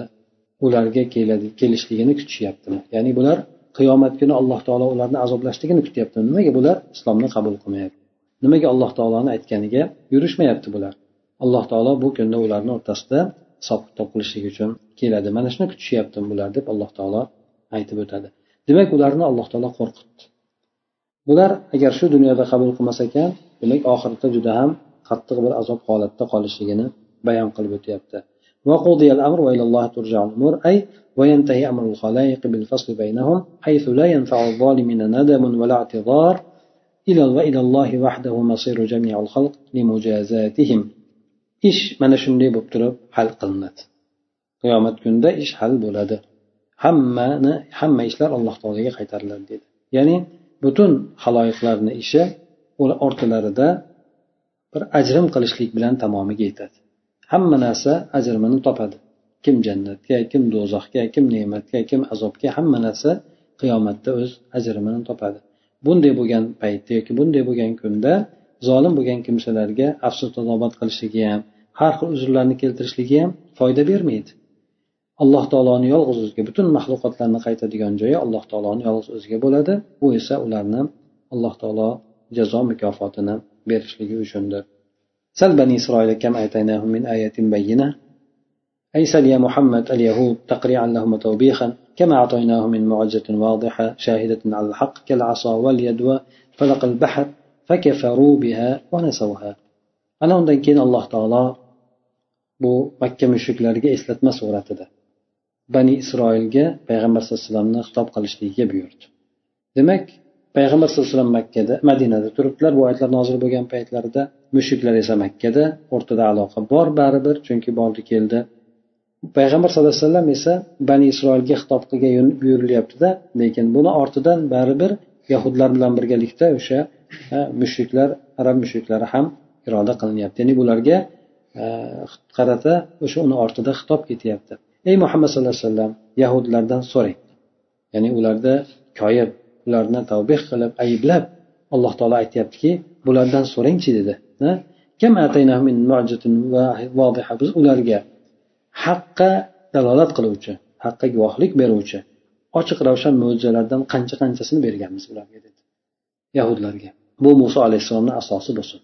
ularga keladi kelishligini kutishyaptimi? Ya'ni bular qiyomat kuni alloh taolo ularni azoblashligini kutyapti nimaga bular islomni qabul qilmayapti? Nimaga alloh taoloni aytganiga yurishmayapti bular? Alloh taolo bu kunda ularni o'rtasida hisob kitob qilishlik uchun keladi. Mana shuni kutishyapti bular deb alloh taolo aytib o'tadi demak ularni alloh taolo qo'rqitdi bular agar shu dunyoda qabul qilmas ekan demak oxiratda juda ham qattiq bir azob holatda qolishligini bayon qilib o'tyapti وقضي الأمر وإلى الله ترجع الأمور أي وينتهي أمر الخلائق بالفصل بينهم حيث لا ينفع الظالمين ندم ولا اعتذار إلى وإلى الله وحده مصير جميع الخلق لمجازاتهم ish mana shunday bo'lib turib hal qilinadi qiyomat kunida ish hal bo'ladi Hammani hamma ishlar alloh taologa qaytariladi dedi. Ya'ni butun haloyiqlarni ishi ortalarida bir ajrim qilishlik bilan tamomiga yetadi. Hamma narsa ajrimini topadi. Kim jannatga kim do'zaxga kim ne'matga kim azobga hamma narsa qiyomatda o'z ajrimini topadi. Bunday bo'lgan paytda yoki bunday bo'lgan kunda zolim bo'lgan kimsalarga afsus tadobat qilishligi ham har xil uzrlarni keltirishligi ham foyda bermaydi. alloh taoloni yolg'iz o'ziga butun maxluqotlarni qaytadigan joyi alloh taoloni yolg'iz o'ziga bo'ladi bu esa ularni alloh taolo jazo mukofotini berishligi uchundir سل بني إسرائيل كم آتيناهم من آية بينة أي سل يا محمد اليهود تقريعا لهم وتوبيخا كما أعطيناهم من معجة واضحة شاهدة على الحق كالعصا واليد وفلق البحر فكفروا بها ونسوها أنا undan keyin alloh taolo bu makka mushriklariga eslatma suratida Bani isroilga payg'ambar sallallohu alayhi vasallamni xitob qilishligiga buyurdi. Demak payg'ambar sallallohu alayhi vasallam makkada madinada turibdilar. Bu oyatlar nozil bo'lgan paytlarida mushriklar esa makkada o'rtada aloqa bor baribir chunki bordi keldi. Payg'ambar sallallohu alayhi vasallam esa bani isroilga xitob qilgan buyurilyaptida lekin buni ortidan baribir yahudlar bilan birgalikda o'sha mushriklar arab mushriklari ham iroda qilinyapti. Ya'ni bularga qarata o'sha uni ortida xitob ketyapti. Ey muhammad sallallohu alayhi vasallam yahudlardan so'rang. Ya'ni ularda koyib ularni tavbeh qilib ayblab alloh taolo aytyaptiki bulardan so'rangchi dedi. Biz ularga haqqa dalolat qiluvchi haqqa guvohlik beruvchi ochiq ravshan mo'jizalardan qancha qanchasini berganmiz ularga dedi. Yahudlarga. Bu muso alayhissalomni asosi bo'lsin.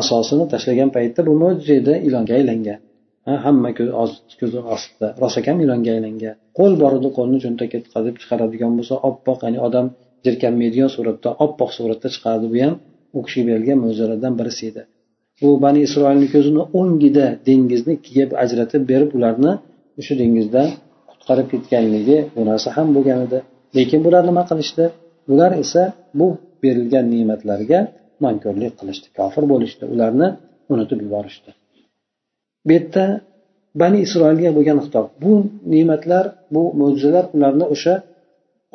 Asosini tashlagan paytda bu mo'jiza edi ilonga aylangan. Hamma ko'zi ostida. Rosakam ilonga aylangan. Qo'l bor edi qo'lni cho'ntakka tiqazib chiqaradigan bo'lsa oppoq ya'ni odam jirkanmaydigan suratda oppoq suratda chiqardi bu ham u kishiga berilgan mo'jizalardan birisi edi. U bani isroilni ko'zini o'ngida dengizni ikkiga ajratib berib ularni o'sha dengizdan qutqarib ketganligi bu narsa ham bo'lgan edi. Lekin bular nima qilishdi? Ular esa bu berilgan ne'matlarga mankorlik qilishdi kofir bo'lishdi. Ularni unutib yuborishdi. Bu yerda bani isroilga bo'lgan xitob. Bu ne'matlar bu mo'jizalar ularni o'sha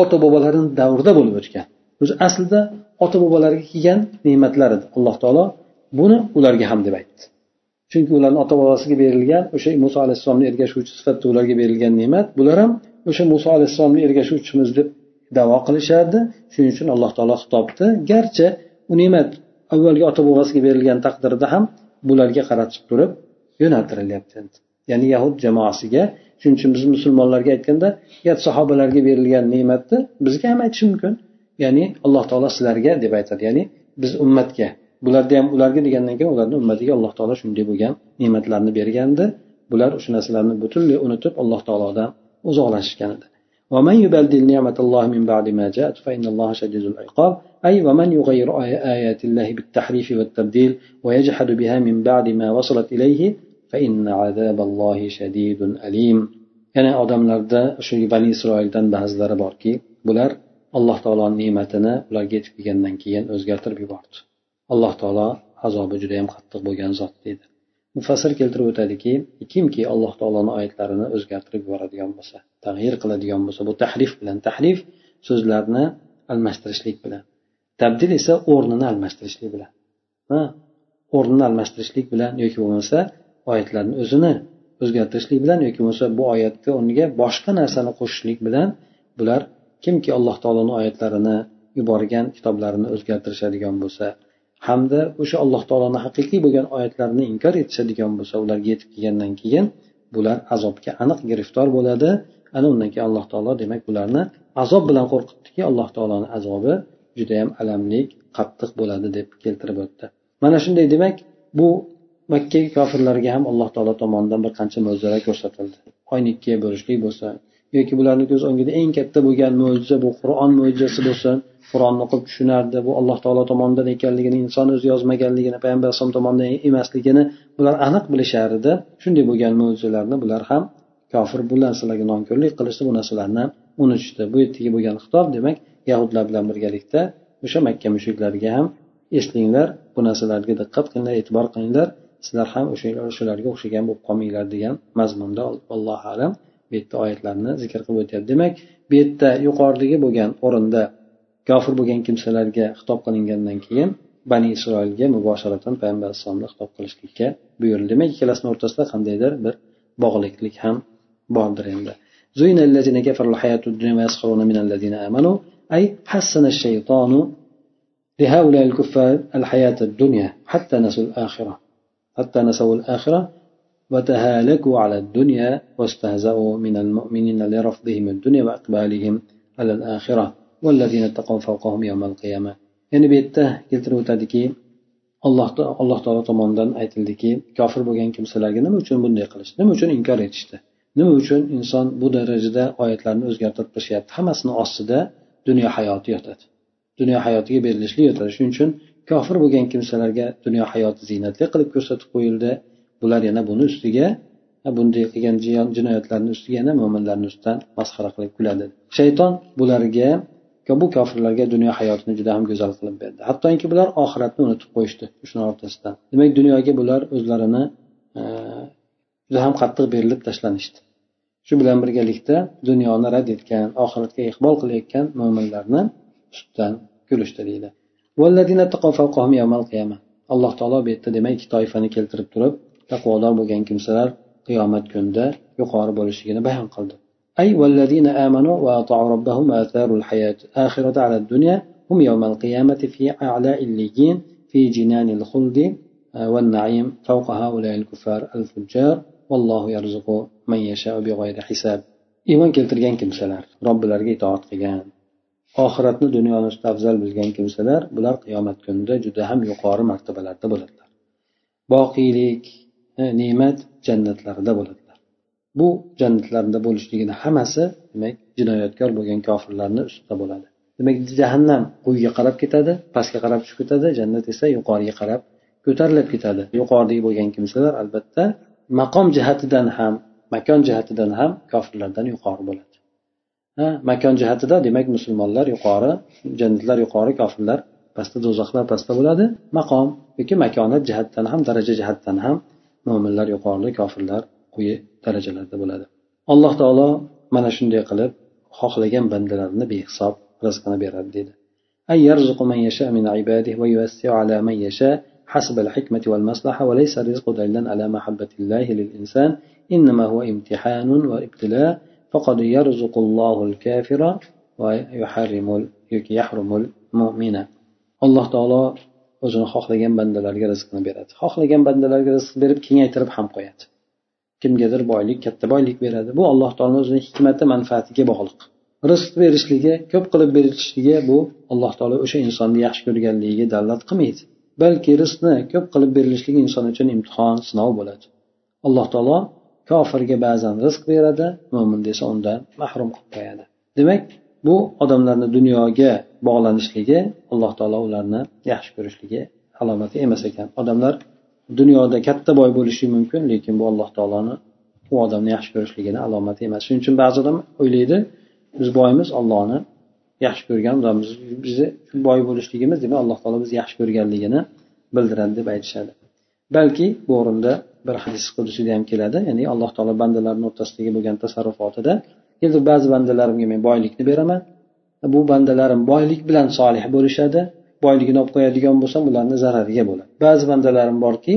ota bobolarini davrida bo'lib o'tgan. O'zi aslida ota bobolariga kelgan ne'matlar edi. Alloh taolo buni ularga ham deb aytdi. Chunki ularni ota bobosiga berilgan o'sha muso alayhissalomni ergashuvchi sifatida ularga berilgan ne'mat bular ham o'sha muso alayhissalomni ergashuvchimiz deb davo qilishardi. Shuning uchun alloh taolo xitobni garchi u ne'mat avvalgi ota bobosiga berilgan taqdirda ham bularga qaratib turib yo'naltirilyapti ya'ni yahud jamoasiga shuning uchun biz musulmonlarga aytganda agar sahobalarga berilgan ne'matni bizga ham aytishi mumkin ya'ni alloh taolo sizlarga deb aytadi ya'ni biz ummatga bularda ham ularga degandan keyin ularni ummatiga alloh taolo shunday bo'lgan ne'matlarni bergandi bular o'sha narsalarni butunlay unutib alloh taolodan uzoqlashishgan edi ومن يبدل نعمة الله من بعد ما جاءت فإن الله شديد العقاب أي ومن يغير آيات الله بالتحريف والتبديل ويجحد بها من بعد ما وصلت إليه yana odamlarda shu bani isroildan ba'zilari borki bular alloh taoloni ne'matini ularga yetib kelgandan keyin o'zgartirib yubordi. Alloh taolo azobi juda yam qattiq bo'lgan zot deydi. Mufassir keltirib o'tadiki kimki alloh taoloni oyatlarini o'zgartirib yuboradigan bo'lsa tag'yir qiladigan bo'lsa bu tahrif bilan tahrif so'zlarni almashtirishlik bilan tabdil esa o'rnini almashtirishlik bilan o'rnini almashtirishlik bilan yoki bo'lmasa oyatlarni o'zini o'zgartirishlik bilan yoki bo'lmasa bu oyatga o'rniga boshqa narsani qo'shishlik bilan bular kimki alloh taoloni oyatlarini yuborgan kitoblarini o'zgartirishadigan bo'lsa hamda o'sha alloh taoloni haqiqiy bo'lgan oyatlarini inkor etishadigan bo'lsa ularga yetib kelgandan keyin bular azobga aniq giriftor bo'ladi. Ana undan keyin alloh taolo demak bularni azob bilan qo'rqitdiki alloh taoloni azobi judayam alamli qattiq bo'ladi deb keltirib o'tdi. Mana shunday demak bu makka kofirlariga ham alloh taolo tomonidan bir qancha mo'jizalar ko'rsatildi. Oyni ikkiga bo'lishlik bo'lsa yoki bularni ko'z o'ngida eng katta bo'lgan mo'jiza bu qur'on mo'jizasi bo'lsin qur'onni o'qib tushunardi bu alloh taolo tomonidan ekanligini inson o'zi yozmaganligini payg'ambar alayhisalom tomonidan emasligini bular aniq bilishardi shunday bo'lgan mo'jizalarni bular ham kofir bu narsalarga nonko'rlik qilishdi bu narsalarni unutishdi. Bu yerdagi bo'lgan xitob demak yahudlar bilan birgalikda o'sha makka mushriklariga ham eslanglar bu narsalarga diqqat qilinglar e'tibor qilinglar. sizlar ham o'shalarga o'xshagan bo'lib qolmanglar degan mazmunda allohu alam bu yerda oyatlarni zikr qilib o'tyapti demak bu yerda yuqoridagi bo'lgan o'rinda kofir bo'lgan kimsalarga xitob qilingandan keyin bani isroilga mubosharatan payg'ambar alayhissalomni xitob qilishlikka buyurildi demak ikkalasini o'rtasida qandaydir bir bog'liqlik ham bordir endi زين الذين كفروا الحياة الدنيا ويسخرون من الذين آمنوا أي حسن الشيطان لهؤلاء الكفار الحياة الدنيا حتى نسوا الآخرة حتى نسوا الآخرة وتهالكوا على الدنيا واستهزأوا من المؤمنين لرفضهم الدنيا وإقبالهم على الآخرة والذين اتقوا فوقهم يوم القيامة يعني بيته keltirib o'tadiki alloh alloh taolo tomonidan aytildiki kofir bo'lgan kimsalarga nima uchun bunday qilish nima uchun inkor etishdi nima uchun inson bu darajada oyatlarni o'zgartirib qilishyapti hammasini ostida dunyo hayoti yotadi dunyo hayotiga berilishlik yotadi shuning uchun kofir bo'lgan kimsalarga dunyo hayoti ziynatli qilib ko'rsatib qo'yildi. Bular yana buni ustiga bunday qilgan jinoyatlarni ustiga yana mo'minlarni ustidan masxara qilib kuladi. Shayton bularga bu kofirlarga dunyo hayotini juda ham go'zal qilib berdi. Hattoki bular oxiratni unutib qo'yishdi shuni o'rtasidan. Demak dunyoga bular o'zlarini e, juda ham qattiq berilib tashlanishdi. Shu bilan birgalikda dunyoni rad etgan oxiratga iqbol qilayotgan mo'minlarni ustidan kulishdi deydi. والذين اتقوا فوقهم يوم القيامة. الله تعالى بيت دميك طائفة نكيل ترب. ترب تقوى الله بغن كم سرر قيامة كندا يقارب ولشيكنا بهم قلده. أي والذين آمنوا وأطاعوا ربهم آثار الحياة آخرة على الدنيا هم يوم القيامة في أعلى الليين في جنان الخلد آه، والنعيم فوق هؤلاء الكفار الفجار. والله يرزق من يشاء بغير حساب. إيمان كيلترغان كم سرر رب الأرجي طاعت oxiratni dunyoni ustida afzal bilgan kimsalar bular qiyomat kunida juda ham yuqori martabalarda bo'ladilar. Boqiylik e, ne'mat jannatlarida bo'ladilar. Bu jannatlarda bo'lishligini hammasi demak jinoyatkor bo'lgan kofirlarni ustida bo'ladi. Demak jahannam quyiga qarab ketadi pastga qarab tushib ketadi jannat esa yuqoriga qarab ko'tarilib ketadi. Yuqoridagi bo'lgan kimsalar albatta maqom jihatidan ham makon jihatidan ham kofirlardan yuqori bo'ladi. makon jihatida demak musulmonlar yuqori jannatlar yuqori kofirlar pastda do'zaxlar pastda bo'ladi maqom yoki makonat jihatdan ham daraja jihatdan ham mo'minlar yuqorida kofirlar quyi darajalarda bo'ladi alloh taolo mana shunday qilib xohlagan bandalarini behisob rizqini beradi deydi أن يرزق من يشاء من عباده ويوسع على من يشاء حسب الحكمة والمصلحة وليس الرزق دليلا على محبة الله للإنسان إنما هو امتحان وابتلاء فقد يرزق الله الكافر ويحرم يحرم المؤمن alloh taolo o'zini xohlagan bandalarga rizqni beradi xohlagan bandalarga rizq berib kengaytirib ham qo'yadi kimgadir boylik katta boylik beradi bu alloh taoloni o'zini hikmati manfaatiga bog'liq rizq berishligi ko'p qilib berilishligi bu alloh taolo o'sha insonni yaxshi ko'rganligiga dalolat qilmaydi balki rizqni ko'p qilib berilishligi inson uchun imtihon sinov bo'ladi alloh taolo kofirga ba'zan rizq beradi mo'minda esa undan mahrum qilib qo'yadi. Demak bu odamlarni dunyoga bog'lanishligi alloh taolo ularni yaxshi ko'rishligi alomati emas ekan. Odamlar dunyoda katta boy bo'lishi mumkin lekin bu alloh taoloni u odamni yaxshi ko'rishligini alomati emas. Shuning uchun ba'zi odam o'ylaydi biz boymiz ollohni yaxshi ko'rgan odammiz bizni boy bo'lishligimiz demak alloh taolo bizni yaxshi ko'rganligini bildiradi deb aytishadi. Balki bu o'rinda bir hadis qudusida ham keladi. Ya'ni alloh taolo bandalarni o'rtasidagi bo'lgan tasarrufotida endi ba'zi bandalarimga men boylikni beraman. Bu bandalarim boylik bilan solih bo'lishadi. Boyligini olib qo'yadigan bo'lsam ularni zarariga bo'ladi. Ba'zi bandalarim borki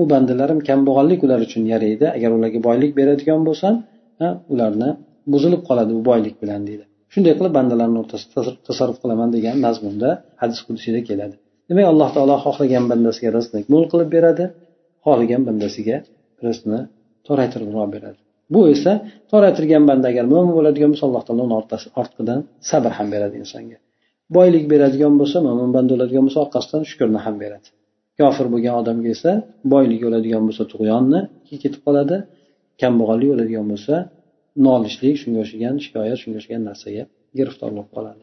u bandalarim kambag'allik ular uchun yaraydi. Agar ularga boylik beradigan bo'lsam ularni buzilib qoladi bu boylik bilan deydi. Shunday qilib bandalarni o'rtasida tasarruf qilaman degan mazmunda hadis qudusiyda keladi. Demak alloh taolo xohlagan bandasiga rizqni mo'l qilib beradi. Xohlagan bandasiga rizqni toraytiribroq beradi. Bu esa toraytirgan banda agar mo'min bo'ladigan bo'lsa alloh taolo uni ortqidan sabr ham beradi insonga. Boylik beradigan bo'lsa mo'min banda bo'ladigan bo'lsa orqasidan shukurni ham beradi. Kofir bo'lgan odamga esa boylik o'ladigan bo'lsa tug'yonni ketib qoladi. Kambag'allik o'ladigan bo'lsa nolishlik shunga o'xshagan shikoyat shunga o'xshagan narsaga giriftor bo'lib qoladi